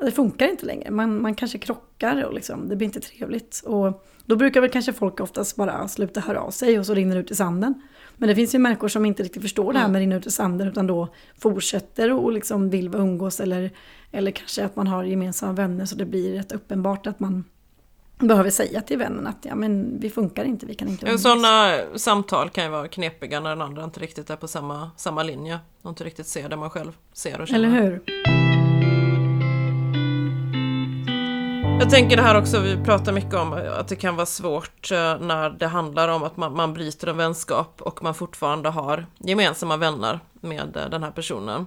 det funkar inte längre. Man, man kanske krockar och liksom, det blir inte trevligt. Och då brukar väl kanske folk oftast bara sluta höra av sig och så rinner det ut i sanden. Men det finns ju människor som inte riktigt förstår det här mm. med rinna ut i sanden utan då fortsätter och liksom vill umgås eller, eller kanske att man har gemensamma vänner så det blir rätt uppenbart att man behöver säga till vännen att ja, men vi funkar inte, vi kan inte umgås. Sådana samtal kan ju vara knepiga när den andra inte riktigt är på samma, samma linje. Och inte riktigt ser det man själv ser och känner. Eller hur? Jag tänker det här också, vi pratar mycket om att det kan vara svårt eh, när det handlar om att man, man bryter en vänskap och man fortfarande har gemensamma vänner med eh, den här personen.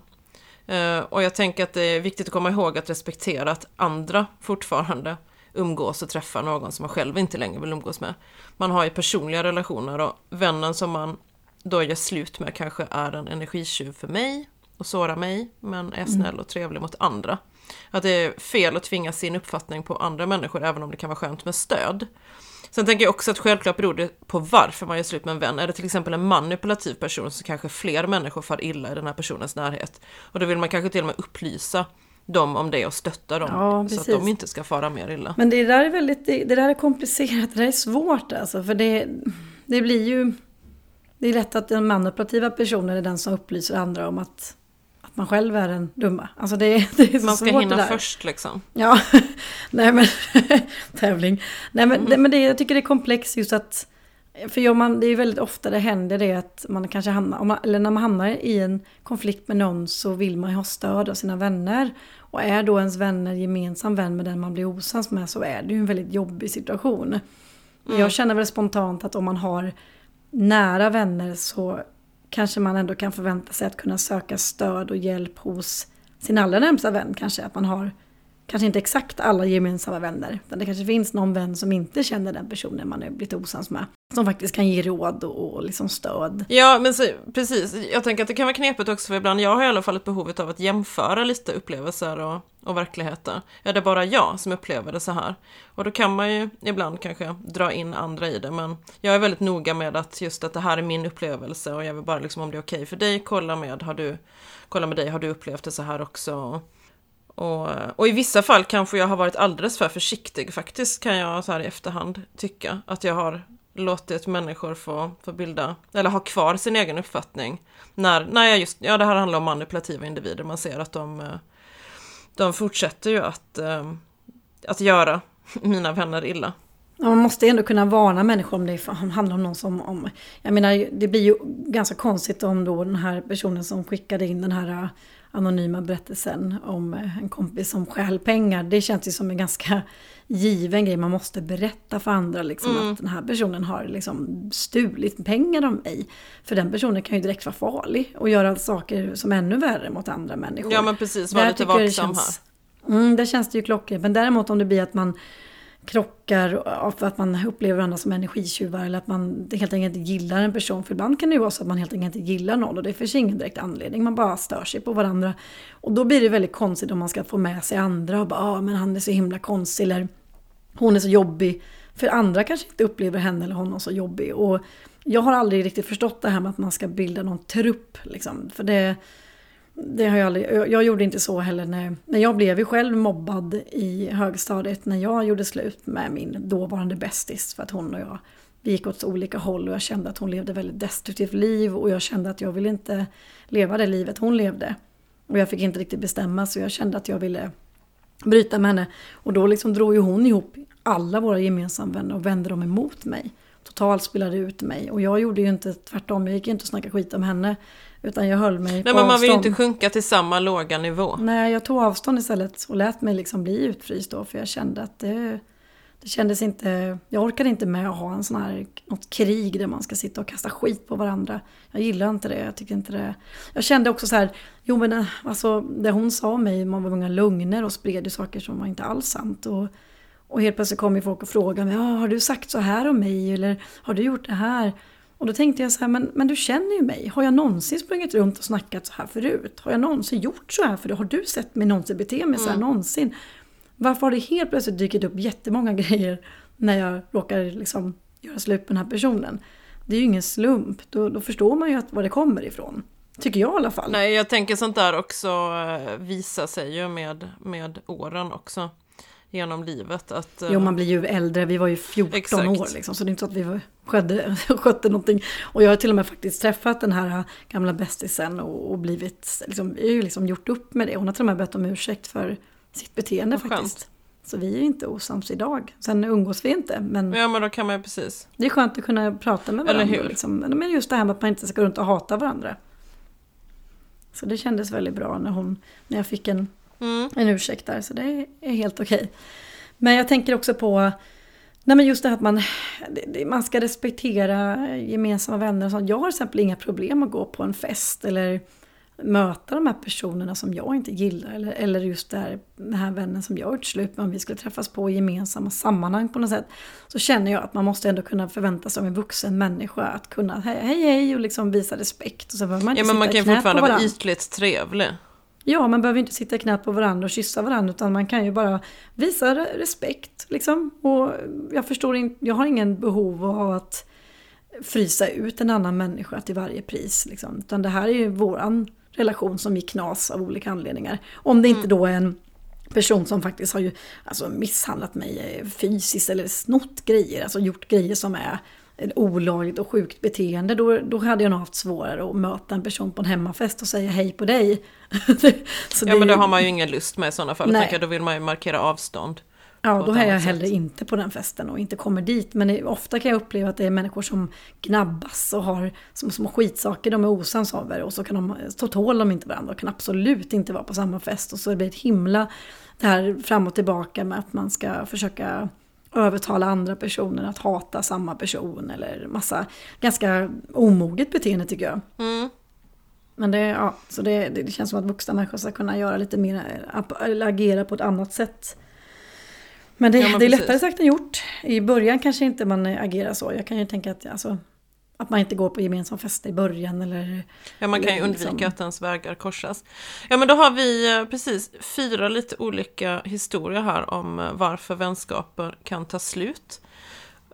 Eh, och jag tänker att det är viktigt att komma ihåg att respektera att andra fortfarande umgås och träffar någon som man själv inte längre vill umgås med. Man har ju personliga relationer och vännen som man då gör slut med kanske är en energitjuv för mig och sårar mig men är snäll och trevlig mot andra. Att det är fel att tvinga sin uppfattning på andra människor även om det kan vara skönt med stöd. Sen tänker jag också att självklart beror det på varför man gör slut med en vän. Är det till exempel en manipulativ person så kanske fler människor far illa i den här personens närhet. Och då vill man kanske till och med upplysa dem om det och stötta dem ja, så att de inte ska fara mer illa. Men det där är väldigt, det, det där är komplicerat, det där är svårt alltså. För det, det blir ju, det är lätt att den manipulativa personen är den som upplyser andra om att att man själv är den dumma. Alltså det, det är så Man ska svårt hinna först liksom. Ja, nej men tävling. Nej men, mm. det, men det, jag tycker det är komplext just att för man, det är väldigt ofta det händer det att man kanske hamnar, man, eller när man hamnar i en konflikt med någon så vill man ju ha stöd av sina vänner. Och är då ens vänner gemensam vän med den man blir osams med så är det ju en väldigt jobbig situation. Mm. Jag känner väl spontant att om man har nära vänner så kanske man ändå kan förvänta sig att kunna söka stöd och hjälp hos sin allra närmsta vän kanske. Att man har kanske inte exakt alla gemensamma vänner. Utan det kanske finns någon vän som inte känner den personen man är blivit osams med. Som faktiskt kan ge råd och, liksom stöd. Ja, men så, precis. Jag tänker att det kan vara knepigt också för ibland, jag har i alla fall ett behov av att jämföra lite upplevelser och, och verkligheter. Är det bara jag som upplever det så här? Och då kan man ju ibland kanske dra in andra i det, men jag är väldigt noga med att just att det här är min upplevelse och jag vill bara liksom om det är okej okay för dig, kolla med, har du, kolla med dig, har du upplevt det så här också? Och, och, i vissa fall kanske jag har varit alldeles för försiktig faktiskt kan jag så här i efterhand tycka. Att jag har låtit människor få, få bilda, eller ha kvar sin egen uppfattning. När, när jag just, ja det här handlar om manipulativa individer, man ser att de, eh, de fortsätter ju att, eh, att göra mina vänner illa. Man måste ändå kunna varna människor om det handlar om någon som... Om, jag menar, det blir ju ganska konstigt om då den här personen som skickade in den här eh, anonyma berättelsen om eh, en kompis som stjäl pengar. Det känns ju som en ganska given grej. Man måste berätta för andra liksom, mm. att den här personen har liksom stulit pengar av mig. För den personen kan ju direkt vara farlig och göra saker som är ännu värre mot andra människor. Ja men precis, var lite vaksam här. Mm, där känns det ju klockrent. Men däremot om det blir att man krockar för att man upplever varandra som energitjuvar eller att man helt enkelt inte gillar en person. För ibland kan det ju vara så att man helt enkelt inte gillar någon och det finns ingen direkt anledning. Man bara stör sig på varandra. Och då blir det väldigt konstigt om man ska få med sig andra och bara ah, men han är så himla konstig eller hon är så jobbig. För andra kanske inte upplever henne eller honom så jobbig. Och jag har aldrig riktigt förstått det här med att man ska bilda någon trupp. Liksom. För det det har jag aldrig, jag gjorde inte så heller när, när jag blev ju själv mobbad i högstadiet när jag gjorde slut med min dåvarande bästis för att hon och jag vi gick åt olika håll och jag kände att hon levde väldigt destruktivt liv och jag kände att jag ville inte leva det livet hon levde. Och jag fick inte riktigt bestämma så jag kände att jag ville bryta med henne. Och då liksom drog ju hon ihop alla våra gemensamma vänner och vände dem emot mig. Totalt spelade ut mig. Och jag gjorde ju inte tvärtom, jag gick inte och snackade skit om henne. Utan jag höll mig Nej, på men man avstånd. vill ju inte sjunka till samma låga nivå. Nej, jag tog avstånd istället och lät mig liksom bli utfryst då. För jag kände att det, det kändes inte... Jag orkade inte med att ha en sån här, något krig där man ska sitta och kasta skit på varandra. Jag gillar inte det. Jag tycker inte det. Jag kände också så här, jo men eh, alltså det hon sa om mig, man var många lögner och spred ju saker som var inte alls sant. Och, och helt plötsligt kom ju folk och frågade mig, har du sagt så här om mig? Eller har du gjort det här? Och då tänkte jag så här, men, men du känner ju mig. Har jag någonsin sprungit runt och snackat så här förut? Har jag någonsin gjort så här förut? Har du sett mig någonsin bete mig så här mm. någonsin? Varför har det helt plötsligt dykt upp jättemånga grejer när jag råkar liksom göra slut med den här personen? Det är ju ingen slump. Då, då förstår man ju att, var det kommer ifrån. Tycker jag i alla fall. Nej, jag tänker sånt där också eh, visar sig ju med, med åren också genom livet. Att, jo, man blir ju äldre. Vi var ju 14 exakt. år liksom, så det är inte så att vi skötte, skötte någonting. Och jag har till och med faktiskt träffat den här gamla bästisen och, och blivit, liksom, ju liksom gjort upp med det. Hon har till och med bett om ursäkt för sitt beteende Vad faktiskt. Skönt. Så vi är inte osams idag. Sen umgås vi inte, men Ja, men då kan man ju precis. det är skönt att kunna prata med Eller varandra. hur? Liksom. Men just det här med att man inte ska gå runt och hata varandra. Så det kändes väldigt bra när, hon, när jag fick en, Mm. en ursäkt där. Så det är helt okej. Men jag tänker också på Nej men just det här att man, man ska respektera gemensamma vänner och sånt. Jag har till exempel inga problem att gå på en fest eller möta de här personerna som jag inte gillar. Eller, eller just det här, den här vännen som jag har gjort slut med. Om vi skulle träffas på gemensamma sammanhang på något sätt. Så känner jag att man måste ändå kunna förvänta sig av en vuxen människa att kunna hej hej, och liksom visa respekt. Och så man Ja, men man kan ju fortfarande vara ytligt trevlig. Ja, man behöver inte sitta i knät på varandra och kyssa varandra utan man kan ju bara visa re- respekt. Liksom. Och jag förstår inte, jag har ingen behov av att frysa ut en annan människa till varje pris. Liksom. Utan det här är ju våran relation som gick knas av olika anledningar. Om det inte då är en person som faktiskt har ju, alltså, misshandlat mig eh, fysiskt eller snott grejer, alltså gjort grejer som är olagligt och sjukt beteende, då, då hade jag nog haft svårare att möta en person på en hemmafest och säga hej på dig. Ja, men det har man ju ingen lust med i sådana fall. Nej. Jag, Då vill man ju markera avstånd. Ja, då är jag annat hellre sätt. inte på den festen och inte kommer dit. Men det, ofta kan jag uppleva att det är människor som gnabbas och har små, små skitsaker de är osams över. Och så kan de, så tål de inte varandra och kan absolut inte vara på samma fest. Och så blir det ett himla det här fram och tillbaka med att man ska försöka övertala andra personer att hata samma person. Eller massa ganska omoget beteende tycker jag. Mm. Men det, ja, så det, det, känns som att vuxna människor ska kunna göra lite mer, eller agera på ett annat sätt. Men det, Ja, men det är lättare sagt än gjort. I början kanske inte man agerar så. Jag kan ju tänka att, alltså, att man inte går på gemensam fest i början eller... Ja, man kan ju undvika liksom- att ens vägar korsas. Ja, men då har vi eh, precis fyra lite olika historier här om eh, varför vänskaper kan ta slut.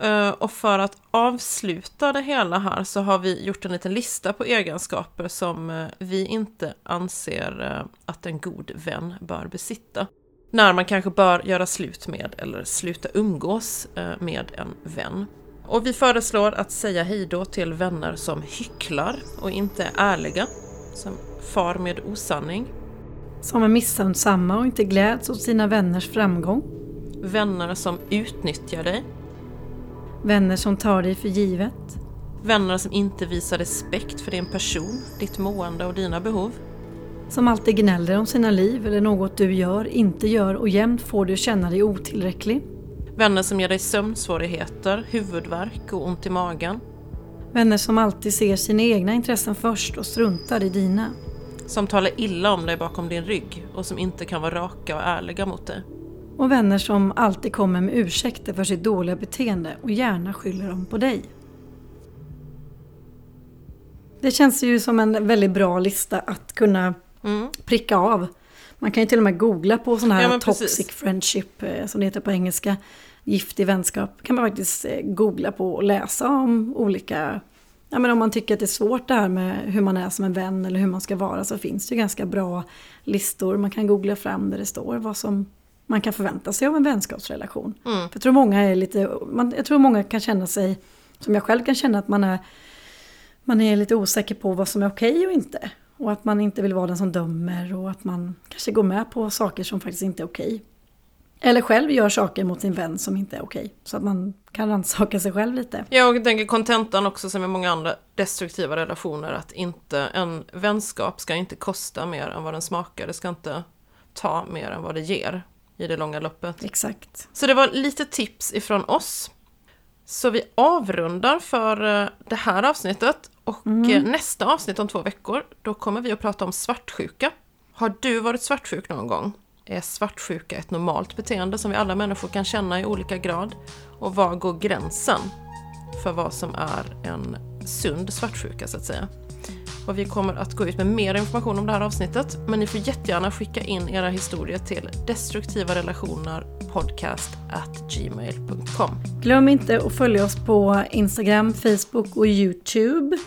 Eh, Och för att avsluta det hela här så har vi gjort en liten lista på egenskaper som vi inte anser att en god vän bör besitta. När man kanske bör göra slut med eller sluta umgås med en vän. Och vi föreslår att säga hejdå till vänner som hycklar och inte är ärliga, som far med osanning, Som är missunnsamma och inte gläds åt sina vänners framgång. vänner som utnyttjar dig, Vänner som tar dig för givet. vänner som inte visar respekt för din person, ditt mående och dina behov, Som alltid gnäller om sina liv eller något du gör, inte gör och jämt får du känna dig otillräcklig. Vänner som ger dig sömnsvårigheter, huvudvärk och ont i magen, Vänner som alltid ser sina egna intressen först och struntar i dina. som talar illa om dig bakom din rygg och som inte kan vara raka och ärliga mot dig. Och vänner som alltid kommer med ursäkter för sitt dåliga beteende och gärna skyller dem på dig. Det känns ju som en väldigt bra lista att kunna Mm. pricka av. Man kan ju till och med googla på sån här Ja, toxic precis. friendship, eh, som det heter på engelska. Giftig vänskap. kan man faktiskt eh, googla på och läsa om olika... Ja, men om man tycker att det är svårt det här med hur man är som en vän eller hur man ska vara så finns det ju ganska bra listor. Man kan googla fram där det står vad som man kan förvänta sig av en vänskapsrelation. Mm. För jag tror många är lite, man, jag tror många kan känna sig, som jag själv kan känna att man är, man är lite osäker på vad som är okej och inte. Och att man inte vill vara den som dömer och att man kanske går med på saker som faktiskt inte är okej. Eller själv gör saker mot sin vän som inte är okej. Så att man kan rannsaka sig själv lite. Jag tänker kontentan också som i många andra destruktiva relationer att inte en vänskap ska inte kosta mer än vad den smakar. Det ska inte ta mer än vad det ger i det långa loppet. Exakt. Så det var lite tips ifrån oss. Så vi avrundar för eh, det här avsnittet och eh, nästa avsnitt om två veckor då kommer vi att prata om svartsjuka. Har du varit svartsjuk någon gång? Är svartsjuka ett normalt beteende som vi alla människor kan känna i olika grad? Och var går gränsen för vad som är en sund svartsjuka så att säga? Och vi kommer att gå ut med mer information om det här avsnittet, men ni får jättegärna skicka in era historier till destruktiva relationer podcast at gmail.com. Glöm inte att följa oss på Instagram, Facebook och YouTube.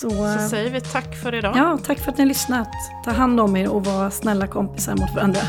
Så, Så säger vi tack för idag. ja, tack för att ni har lyssnat. Ta hand om er och var snälla kompisar mot varandra.